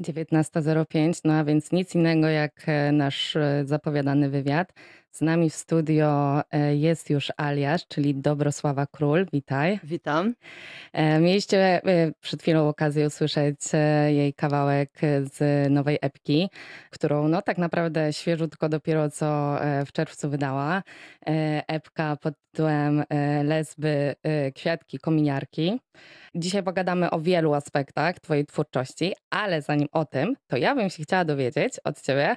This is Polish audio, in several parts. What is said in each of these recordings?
19.05, no a więc nic innego jak e, nasz e, zapowiadany wywiad. Z nami w studio e, jest już alias, czyli Dobrosława Król. Witaj. Witam. Mieliście przed chwilą okazję usłyszeć jej kawałek z nowej epki, którą no tak naprawdę świeżutko dopiero co w czerwcu wydała. Epka pod tytułem Lesby, Kwiatki, Kominiarki. Dzisiaj pogadamy o wielu aspektach Twojej twórczości, ale zanim o tym, to ja bym się chciała dowiedzieć od Ciebie,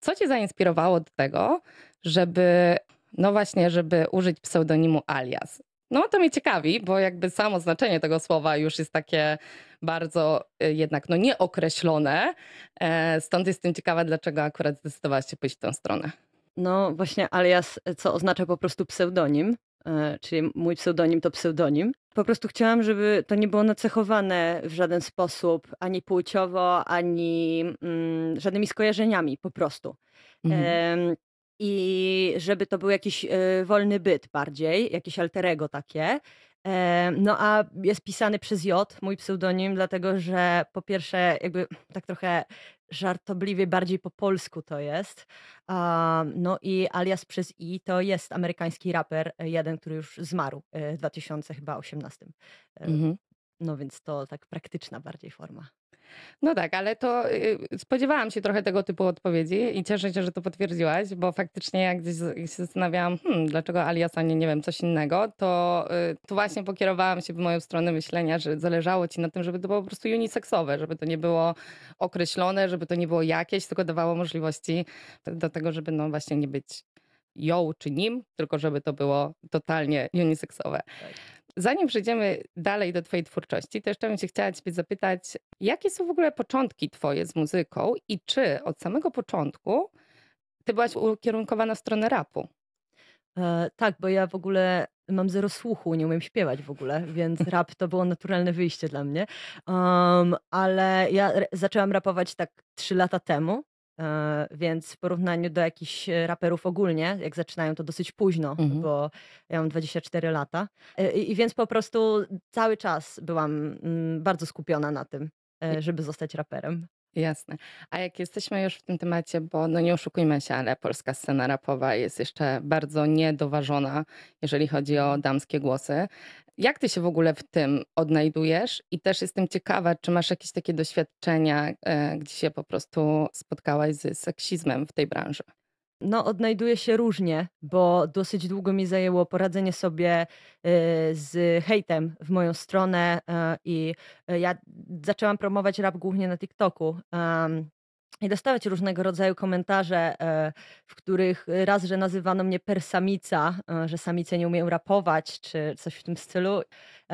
co Cię zainspirowało do tego, żeby, no właśnie, żeby użyć pseudonimu alias. No to mnie ciekawi, bo jakby samo znaczenie tego słowa już jest takie bardzo y, jednak no nieokreślone. E, stąd jestem ciekawa, dlaczego akurat zdecydowałaś się pójść w tę stronę. No właśnie alias, co oznacza po prostu pseudonim. E, czyli mój pseudonim to pseudonim. Po prostu chciałam, żeby to nie było nacechowane w żaden sposób, ani płciowo, ani mm, żadnymi skojarzeniami po prostu. Mhm. I żeby to był jakiś y, wolny byt bardziej, jakieś alterego takie. No a jest pisany przez J, mój pseudonim, dlatego że po pierwsze, jakby tak trochę żartobliwie bardziej po polsku to jest. No i alias przez I to jest amerykański raper, e, jeden, który już zmarł e, w 2018. Mhm. No więc to tak praktyczna bardziej forma. No tak, ale to y, spodziewałam się trochę tego typu odpowiedzi i cieszę się, że to potwierdziłaś, bo faktycznie jak gdzieś się zastanawiałam, hmm, dlaczego alias, a nie, nie wiem, coś innego, to, y, to właśnie pokierowałam się w moją stronę myślenia, że zależało ci na tym, żeby to było po prostu uniseksowe, żeby to nie było określone, żeby to nie było jakieś, tylko dawało możliwości do tego, żeby no właśnie nie być ją czy nim, tylko żeby to było totalnie uniseksowe. Tak. Zanim przejdziemy dalej do Twojej twórczości, to jeszcze bym się chciała Ciebie zapytać, jakie są w ogóle początki Twoje z muzyką i czy od samego początku Ty byłaś ukierunkowana w stronę rapu? E, tak, bo ja w ogóle mam zero słuchu, nie umiem śpiewać w ogóle, więc rap to było naturalne wyjście dla mnie. Um, ale ja zaczęłam rapować tak trzy lata temu E, więc w porównaniu do jakichś e, raperów ogólnie, jak zaczynają to dosyć późno, mhm. bo ja mam 24 lata. E, I, więc po prostu cały czas byłam mm, bardzo skupiona na tym, żeby zostać raperem. Jasne. A jak jesteśmy już w tym temacie, bo no nie oszukujmy się, ale polska scena rapowa jest jeszcze bardzo niedoważona, jeżeli chodzi o mhm. damskie głosy. Jak ty się w ogóle w tym odnajdujesz? I też jestem ciekawa, czy masz jakieś takie doświadczenia, e, gdzie się po prostu spotkałaś z seksizmem w tej branży? No, odnajduję się różnie, bo dosyć długo mi zajęło poradzenie sobie e, z hejtem w moją stronę e, i ja zaczęłam promować rap głównie na TikToku i dostawać różnego rodzaju komentarze, e, w których raz, że nazywano mnie persamica, e, że samice nie umieją rapować, czy coś w tym stylu, e,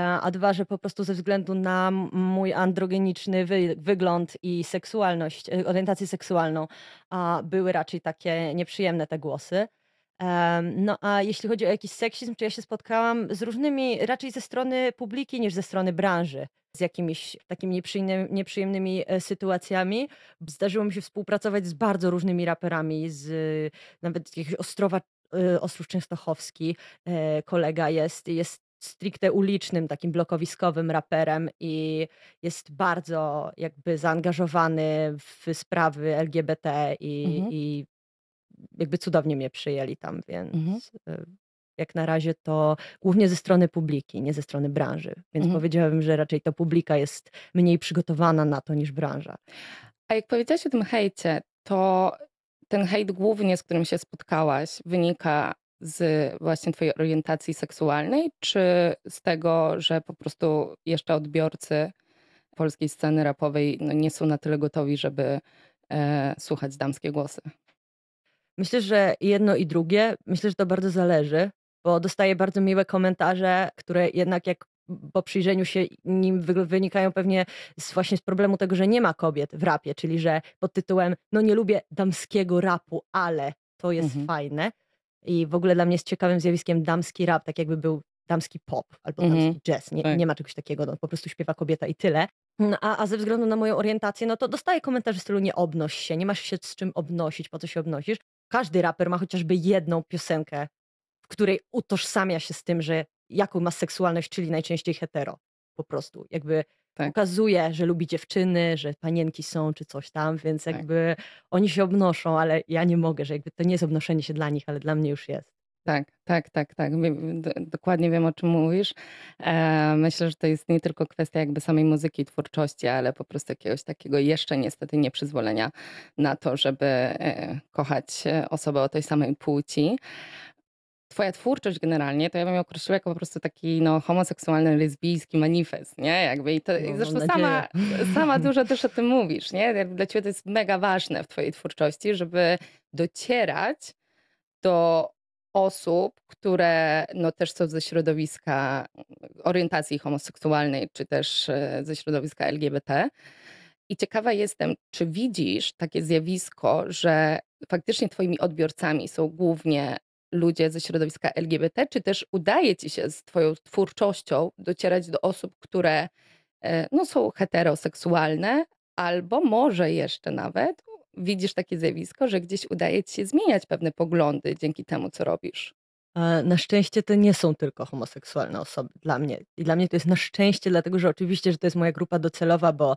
a dwa, że po prostu ze względu na mój androgeniczny wy wygląd i seksualność, orientację seksualną, były raczej takie nieprzyjemne te głosy. No a jeśli chodzi o jakiś seksizm, to ja się spotkałam z różnymi, raczej ze strony publiki niż ze strony branży z jakimiś takimi nieprzyjemnymi, nieprzyjemnymi e, sytuacjami. Zdarzyło mi się współpracować z bardzo różnymi raperami, z nawet jakiegoś Ostrowa, e, Ostrów Częstochowski e, kolega jest, jest stricte ulicznym, takim blokowiskowym raperem i jest bardzo jakby zaangażowany w sprawy LGBT i, mhm. i jakby cudownie mnie przyjęli tam, więc mhm jak na razie to głównie ze strony publiki, nie ze strony branży. Więc mhm. powiedziałabym, że raczej to publika jest mniej przygotowana na to niż branża. A jak powiedziałaś o tym hejcie, to ten hejt głównie, z którym się spotkałaś, wynika z właśnie twojej orientacji seksualnej, czy z tego, że po prostu jeszcze odbiorcy polskiej sceny rapowej no, nie są na tyle gotowi, żeby e, słuchać damskie głosy? Myślę, że jedno i drugie. Myślę, że to bardzo zależy bo dostaję bardzo miłe komentarze, które jednak jak po przyjrzeniu się nim wynikają pewnie z, właśnie z problemu tego, że nie ma kobiet w rapie, czyli że pod tytułem no nie lubię damskiego rapu, ale to jest mhm. fajne. I w ogóle dla mnie jest ciekawym zjawiskiem damski rap, tak jakby był damski pop albo mhm. damski jazz. Nie, tak. nie ma czegoś takiego, no, po prostu śpiewa kobieta i tyle. No, a, a ze względu na moją orientację, no to dostaję komentarze w stylu nie obnoś się, nie masz się z czym obnosić, po co się obnosisz. Każdy raper ma chociażby jedną piosenkę której utożsamia się z tym, że jaką ma seksualność, czyli najczęściej hetero. Po prostu. Jakby Tak. pokazuje, że lubi dziewczyny, że panienki są czy coś tam, więc Tak. jakby oni się obnoszą, ale ja nie mogę, że jakby to nie jest obnoszenie się dla nich, ale dla mnie już jest. Tak, tak, tak, tak. Wiem, do, dokładnie wiem, o czym mówisz. E, myślę, że to jest nie tylko kwestia jakby samej muzyki, twórczości, ale po prostu jakiegoś takiego jeszcze niestety nieprzyzwolenia na to, żeby e, kochać e, osobę o tej samej płci. Twoja twórczość generalnie, to ja bym ją określiła jako po prostu taki no, homoseksualny, lesbijski manifest, nie? Jakby i to, i No, zresztą sama, sama dużo też o tym mówisz, nie? Jakby Dla ciebie to jest mega ważne w twojej twórczości, żeby docierać do osób, które no, też są ze środowiska orientacji homoseksualnej, czy też e, ze środowiska LGBT. I ciekawa jestem, czy widzisz takie zjawisko, że faktycznie twoimi odbiorcami są głównie ludzie ze środowiska LGBT, czy też udaje ci się z twoją twórczością docierać do osób, które e, no, są heteroseksualne, albo może jeszcze nawet widzisz takie zjawisko, że gdzieś udaje ci się zmieniać pewne poglądy dzięki temu, co robisz. Na szczęście to nie są tylko homoseksualne osoby dla mnie. I dla mnie to jest na szczęście, dlatego że oczywiście, że to jest moja grupa docelowa, bo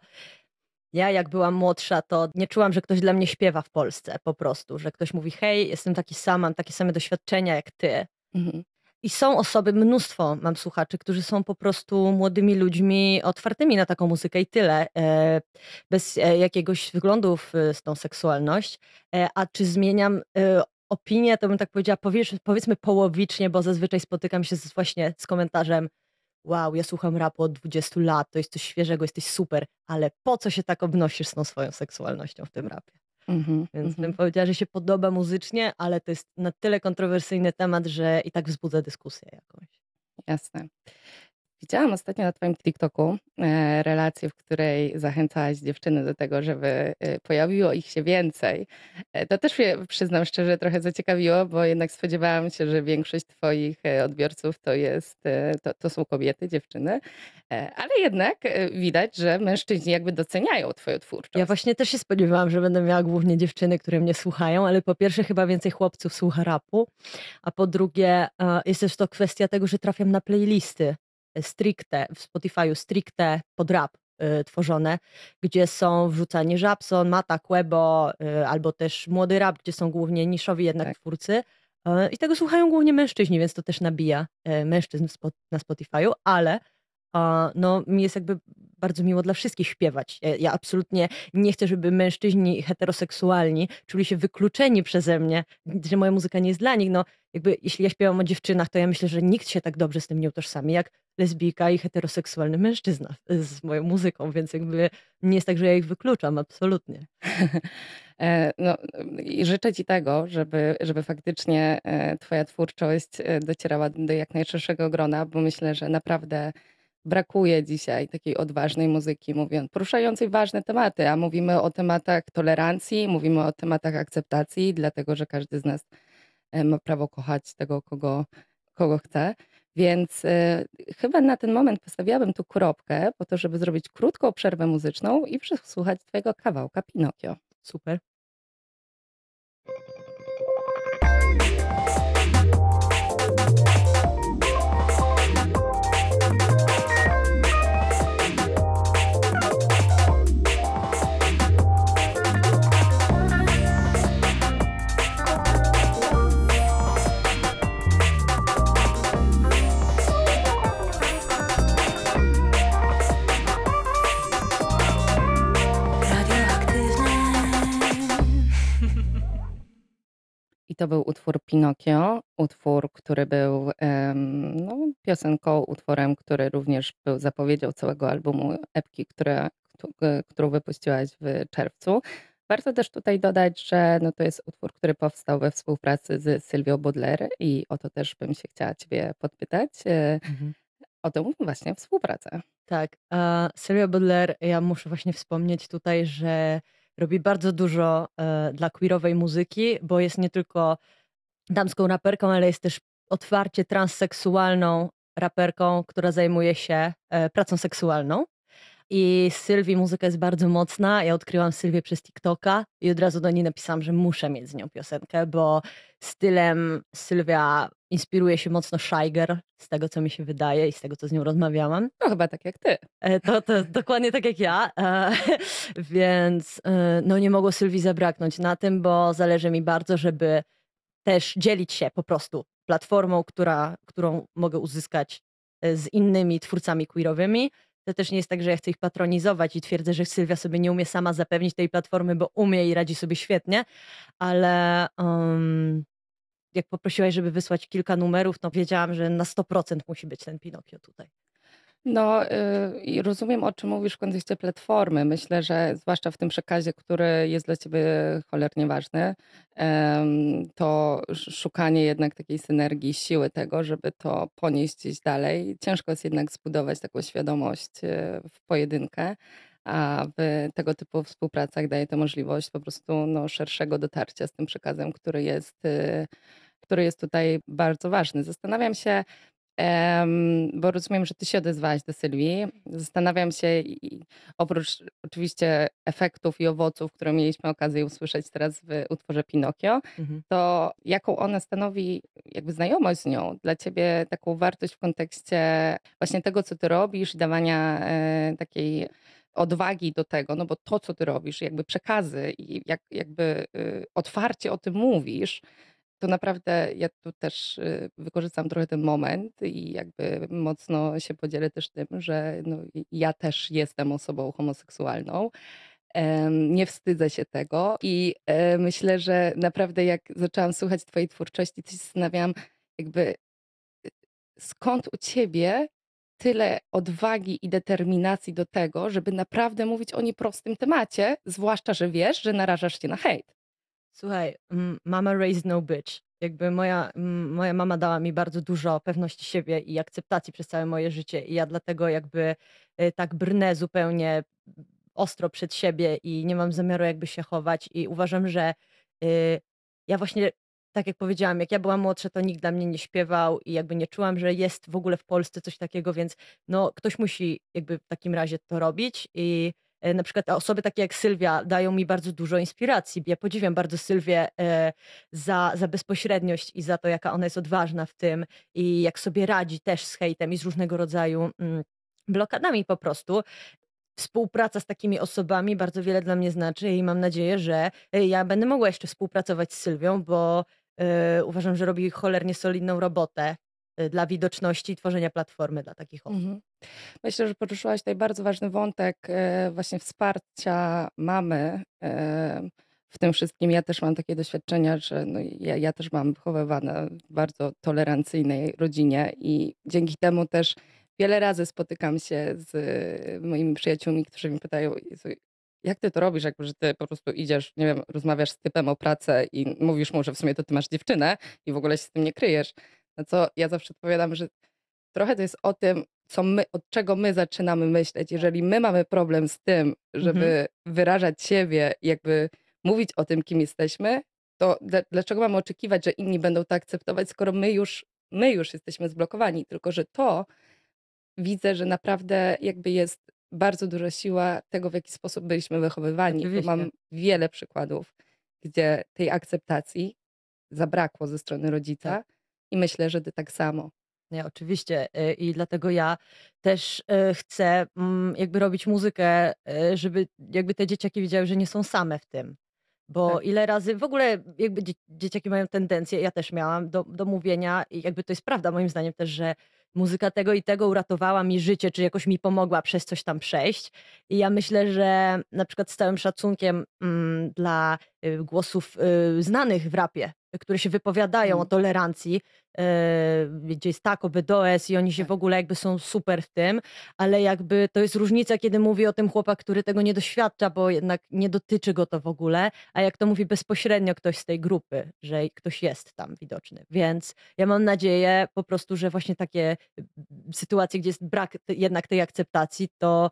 ja jak byłam młodsza, to nie czułam, że ktoś dla mnie śpiewa w Polsce po prostu, że ktoś mówi hej, jestem taki sam, mam takie same doświadczenia jak ty. Mhm. I są osoby, mnóstwo mam słuchaczy, którzy są po prostu młodymi ludźmi otwartymi na taką muzykę i tyle, e, bez e, jakiegoś wglądu e, tą seksualność. A czy zmieniam opinię, to bym tak powiedziała, powiedzmy połowicznie, bo zazwyczaj spotykam się z, właśnie z komentarzem wow, ja słucham rapu od 20 lat, to jest coś świeżego, jesteś super, ale po co się tak obnosisz z tą swoją seksualnością w tym rapie? Mhm, Więc mhm. bym powiedziała, że się podoba muzycznie, ale to jest na tyle kontrowersyjny temat, że i tak wzbudza dyskusję jakąś. Jasne. Widziałam ostatnio na Twoim TikToku e, relację, w której zachęcałaś dziewczyny do tego, żeby e, pojawiło ich się więcej. E, To też mnie, przyznam szczerze, trochę zaciekawiło, bo jednak spodziewałam się, że większość Twoich odbiorców to, jest, to, to są kobiety, dziewczyny, ale jednak widać, że mężczyźni jakby doceniają Twoją Ja twórczość. właśnie też się spodziewałam, że będę miała głównie dziewczyny, które mnie słuchają, ale po pierwsze chyba więcej chłopców słucha rapu, a po drugie jest też to kwestia tego, że trafiam na playlisty stricte w Spotify'u, stricte pod rap e, tworzone, gdzie są wrzucani Żabson, Mata, Quebo e, albo też młody rap, gdzie są głównie niszowi jednak Tak. twórcy. E, I tego słuchają głównie mężczyźni, więc to też nabija e, mężczyzn na Spotify'u, ale no, mi jest jakby bardzo miło dla wszystkich śpiewać. Ja, ja absolutnie nie chcę, żeby mężczyźni heteroseksualni czuli się wykluczeni przeze mnie, że moja muzyka nie jest dla nich. No, jakby, jeśli ja śpiewam o dziewczynach, to ja myślę, że nikt się tak dobrze z tym nie utożsami, jak lesbijka i heteroseksualny mężczyzna z moją muzyką, więc jakby nie jest tak, że ja ich wykluczam, absolutnie. E, No, życzę Ci tego, żeby, żeby faktycznie e, Twoja twórczość e, docierała do jak najszerszego grona, bo myślę, że naprawdę brakuje dzisiaj takiej odważnej muzyki, mówiąc, poruszającej ważne tematy, a mówimy o tematach tolerancji, mówimy o tematach akceptacji, dlatego że każdy z nas e, ma prawo kochać tego, kogo, kogo chce. Więc e, chyba na ten moment postawiłabym tu kropkę po to, żeby zrobić krótką przerwę muzyczną i przesłuchać Twojego kawałka Pinokio. Super. I to był utwór Pinokio, utwór, który był em, no, piosenką, utworem, który również był zapowiedzią całego albumu epki, która, któ- e, którą wypuściłaś w czerwcu. Warto też tutaj dodać, że no, to jest utwór, który powstał we współpracy z Sylwią Baudelaire i o to też bym się chciała Ciebie podpytać, e, Mhm. o tę właśnie współpracę. Tak, a Sylwia Baudelaire, ja muszę właśnie wspomnieć tutaj, że robi bardzo dużo e, dla queerowej muzyki, bo jest nie tylko damską raperką, ale jest też otwarcie transseksualną raperką, która zajmuje się e, pracą seksualną. I Sylwii muzyka jest bardzo mocna. Ja odkryłam Sylwię przez TikToka i od razu do niej napisałam, że muszę mieć z nią piosenkę, bo stylem Sylwia inspiruje się mocno Shy Girl, z tego co mi się wydaje i z tego co z nią rozmawiałam. No chyba tak jak ty. E, to, to dokładnie tak jak ja, e, więc e, no nie mogło Sylwii zabraknąć na tym, bo zależy mi bardzo, żeby też dzielić się po prostu platformą, która, którą mogę uzyskać z innymi twórcami queerowymi. To też nie jest tak, że ja chcę ich patronizować i twierdzę, że Sylwia sobie nie umie sama zapewnić tej platformy, bo umie i radzi sobie świetnie, ale um, jak poprosiłaś, żeby wysłać kilka numerów, to wiedziałam, że na 100% musi być ten Pinokio tutaj. No, y, rozumiem, o czym mówisz w kontekście platformy. Myślę, że zwłaszcza w tym przekazie, który jest dla ciebie cholernie ważny, to szukanie jednak takiej synergii, siły tego, żeby to ponieść gdzieś dalej. Ciężko jest jednak zbudować taką świadomość y, w pojedynkę, a w tego typu współpracach daje to możliwość po prostu no, szerszego dotarcia z tym przekazem, który jest, y, który jest tutaj bardzo ważny. Zastanawiam się, bo rozumiem, że ty się odezwałaś do Sylwii. Zastanawiam się, oprócz oczywiście efektów i owoców, które mieliśmy okazję usłyszeć teraz w utworze Pinokio, mhm. to jaką ona stanowi jakby znajomość z nią dla ciebie taką wartość w kontekście właśnie tego, co ty robisz, dawania e, takiej odwagi do tego, no bo to, co ty robisz, jakby przekazy i jak, jakby y, otwarcie o tym mówisz, to naprawdę ja tu też y, wykorzystam trochę ten moment i jakby mocno się podzielę też tym, że no, ja też jestem osobą homoseksualną. Nie wstydzę się tego i e, myślę, że naprawdę jak zaczęłam słuchać Twojej twórczości, to się zastanawiałam, jakby y, skąd u Ciebie tyle odwagi i determinacji do tego, żeby naprawdę mówić o nieprostym temacie, zwłaszcza, że wiesz, że narażasz się na hejt. Słuchaj, mama raised no bitch. Jakby moja, moja mama dała mi bardzo dużo pewności siebie i akceptacji przez całe moje życie i ja dlatego jakby y, tak brnę zupełnie ostro przed siebie i nie mam zamiaru jakby się chować i uważam, że y, ja właśnie tak jak powiedziałam, jak ja byłam młodsza, to nikt dla mnie nie śpiewał i jakby nie czułam, że jest w ogóle w Polsce coś takiego, więc no ktoś musi jakby w takim razie to robić i na przykład osoby takie jak Sylwia dają mi bardzo dużo inspiracji. Ja podziwiam bardzo Sylwię e, za, za bezpośredniość i za to, jaka ona jest odważna w tym i jak sobie radzi też z hejtem i z różnego rodzaju mm, blokadami po prostu. Współpraca z takimi osobami bardzo wiele dla mnie znaczy i mam nadzieję, że e, ja będę mogła jeszcze współpracować z Sylwią, bo uważam, że robi cholernie solidną robotę dla widoczności i tworzenia platformy dla takich osób. Mhm. Myślę, że poruszyłaś tutaj bardzo ważny wątek e, właśnie wsparcia mamy e, w tym wszystkim. Ja też mam takie doświadczenia, że no ja, ja też mam wychowywane w bardzo tolerancyjnej rodzinie i dzięki temu też wiele razy spotykam się z moimi przyjaciółmi, którzy mi pytają, jak ty to robisz, jakby, że ty po prostu idziesz, nie wiem, rozmawiasz z typem o pracę i mówisz mu, że w sumie to ty masz dziewczynę i w ogóle się z tym nie kryjesz. Na co ja zawsze odpowiadam, że trochę to jest o tym, co my, od czego my zaczynamy myśleć. Jeżeli my mamy problem z tym, żeby mhm. wyrażać siebie, jakby mówić o tym, kim jesteśmy, to dlaczego mamy oczekiwać, że inni będą to akceptować, skoro my już, my już jesteśmy zblokowani? Tylko, że to widzę, że naprawdę jakby jest bardzo duża siła tego, w jaki sposób byliśmy wychowywani. Bo mam wiele przykładów, gdzie tej akceptacji zabrakło ze strony rodzica. Tak. I myślę, że ty tak samo. Nie, oczywiście. Y, I dlatego ja też y, chcę mm, jakby robić muzykę, y, żeby jakby te dzieciaki wiedziały, że nie są same w tym. Bo Tak. ile razy w ogóle jakby dzieciaki mają tendencję, ja też miałam, do, do mówienia, i jakby to jest prawda moim zdaniem też, że muzyka tego i tego uratowała mi życie, czy jakoś mi pomogła przez coś tam przejść. I ja myślę, że na przykład z całym szacunkiem mm, dla głosów znanych w rapie, które się wypowiadają mm. o tolerancji, e, gdzie jest tako, BDOS i oni się tak. w ogóle jakby są super w tym, ale jakby to jest różnica, kiedy mówi o tym chłopak, który tego nie doświadcza, bo jednak nie dotyczy go to w ogóle, a jak to mówi bezpośrednio ktoś z tej grupy, że ktoś jest tam widoczny. Więc ja mam nadzieję po prostu, że właśnie takie sytuacje, gdzie jest brak jednak tej akceptacji, to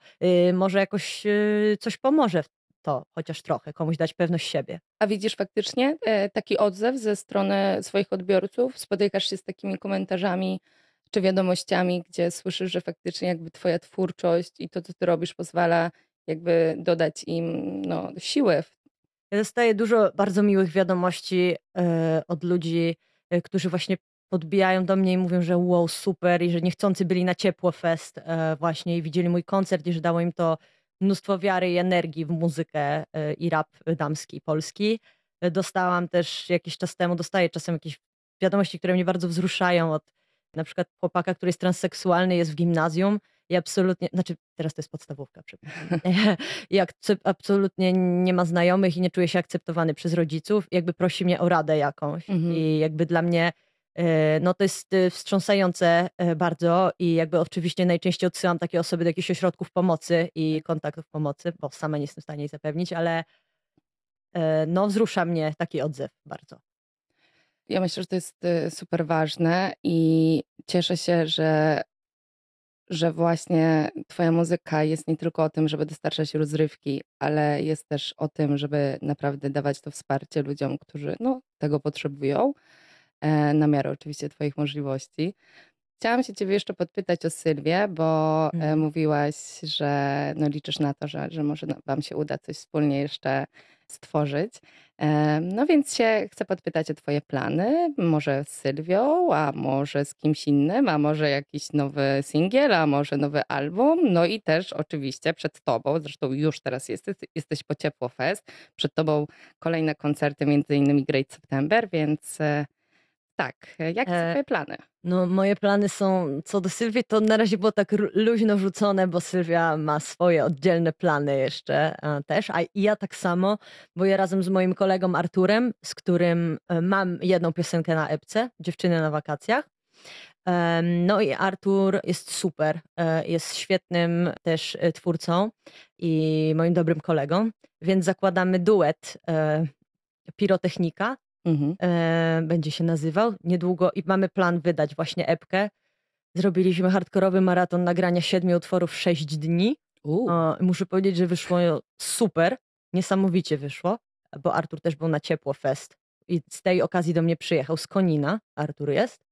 y, może jakoś y, coś pomoże w to chociaż trochę, komuś dać pewność siebie. A widzisz faktycznie e, taki odzew ze strony swoich odbiorców? Spotykasz się z takimi komentarzami, czy wiadomościami, gdzie słyszysz, że faktycznie jakby twoja twórczość i to, co ty robisz, pozwala jakby dodać im no, siłę. Ja dostaję dużo bardzo miłych wiadomości e, od ludzi, e, którzy właśnie podbijają do mnie i mówią, że wow, super i że niechcący byli na Ciepło Fest właśnie i widzieli mój koncert i że dało im to mnóstwo wiary i energii w muzykę e, i rap damski, polski. E, dostałam też jakiś czas temu, dostaję czasem jakieś wiadomości, które mnie bardzo wzruszają od na przykład chłopaka, który jest transseksualny, jest w gimnazjum i absolutnie, znaczy teraz to jest podstawówka, przepraszam, i absolutnie nie ma znajomych i nie czuje się akceptowany przez rodziców, jakby prosi mnie o radę jakąś mhm. i jakby dla mnie no to jest e, wstrząsające e, bardzo i jakby oczywiście najczęściej odsyłam takie osoby do jakichś ośrodków pomocy i kontaktów pomocy, bo sama nie jestem w stanie jej zapewnić, ale no wzrusza mnie taki odzew bardzo. Ja myślę, że to jest super ważne i cieszę się, że że właśnie twoja muzyka jest nie tylko o tym, żeby dostarczać rozrywki, ale jest też o tym, żeby naprawdę dawać to wsparcie ludziom, którzy no, tego potrzebują, e, na miarę oczywiście twoich możliwości. Chciałam się ciebie jeszcze podpytać o Sylwię, bo e, mhm. mówiłaś, że no, liczysz na to, że, że może wam się uda coś wspólnie jeszcze stworzyć. No więc się chcę podpytać o Twoje plany. Może z Sylwią, a może z kimś innym, a może jakiś nowy singiel, a może nowy album. No i też oczywiście przed Tobą, zresztą już teraz jesteś, jesteś po Ciepło Fest, przed Tobą kolejne koncerty, między innymi Great September, więc e, tak, jakie są e, Twoje plany? No, moje plany są co do Sylwii, to na razie było tak luźno rzucone, bo Sylwia ma swoje oddzielne plany jeszcze e, też, a ja tak samo, bo ja razem z moim kolegą Arturem, z którym e, mam jedną piosenkę na epce, Dziewczyny na wakacjach. No i Artur jest super, e, jest świetnym też twórcą i moim dobrym kolegą, więc zakładamy duet pirotechnika Mhm. E, będzie się nazywał niedługo i mamy plan wydać właśnie epkę. Zrobiliśmy hardkorowy maraton nagrania siedmiu utworów w sześć dni. muszę powiedzieć, że wyszło super, niesamowicie wyszło, bo Artur też był na Ciepło Fest i z tej okazji do mnie przyjechał z Konina, Artur jest.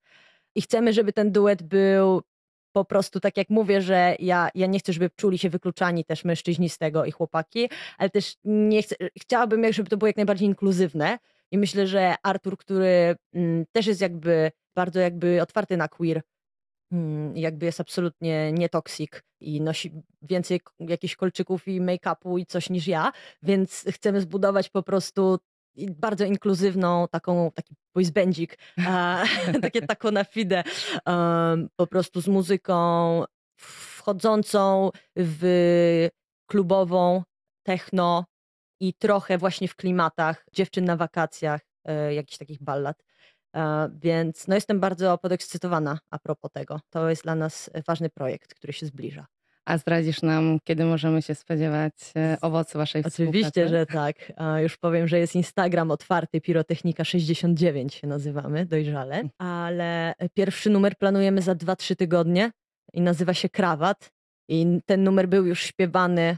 I chcemy, żeby ten duet był po prostu, tak jak mówię, że ja, ja nie chcę, żeby czuli się wykluczani też mężczyźni z tego i chłopaki, ale też nie chcę, chciałabym, żeby to było jak najbardziej inkluzywne, i myślę, że Artur, który mm, też jest jakby bardzo jakby otwarty na queer, mm, jakby jest absolutnie nietoksik i nosi więcej jakichś kolczyków i make-upu i coś niż ja, więc chcemy zbudować po prostu bardzo inkluzywną, taką, taki boysbandzik, takie taką na fide, um, po prostu z muzyką wchodzącą w klubową, techno, i trochę właśnie w klimatach dziewczyn na wakacjach, e, jakichś takich ballad. E, więc no jestem bardzo podekscytowana a propos tego. To jest dla nas ważny projekt, który się zbliża. A zdradzisz nam, kiedy możemy się spodziewać e, owocu waszej współpracy? Oczywiście, że tak. Już powiem, że jest Instagram otwarty, Pirotechnika69 się nazywamy, dojrzale. Ale pierwszy numer planujemy za 2-3 tygodnie i nazywa się Krawat. I ten numer był już śpiewany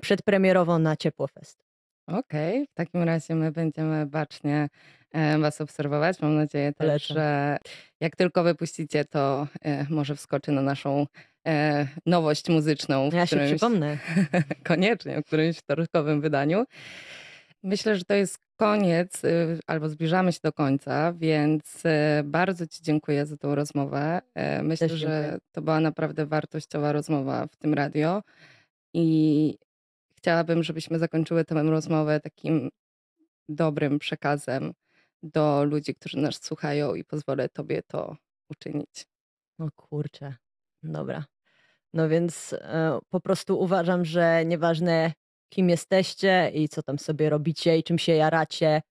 przedpremierowo na Ciepło Fest. Okej, w takim razie my będziemy bacznie e, Was obserwować. Mam nadzieję też, że jak tylko wypuścicie, to e, może wskoczy na naszą e, nowość muzyczną. Ja się przypomnę. koniecznie, w którymś wtorkowym wydaniu. Myślę, że to jest koniec, y, albo zbliżamy się do końca, więc bardzo Ci dziękuję za tą rozmowę. Myślę, że to była naprawdę wartościowa rozmowa w tym radio. I chciałabym, żebyśmy zakończyły tę rozmowę takim dobrym przekazem do ludzi, którzy nas słuchają i pozwolę Tobie to uczynić. No kurczę, dobra. No więc e, po prostu uważam, że nieważne kim jesteście i co tam sobie robicie i czym się jaracie,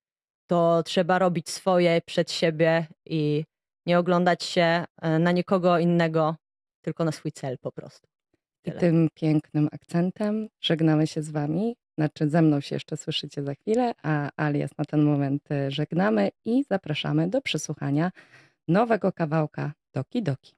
to trzeba robić swoje przed siebie i nie oglądać się e, na nikogo innego, tylko na swój cel po prostu. I tym pięknym akcentem żegnamy się z Wami. Znaczy, ze mną się jeszcze słyszycie za chwilę, a alias na ten moment y, żegnamy i zapraszamy do przesłuchania nowego kawałka Doki Doki.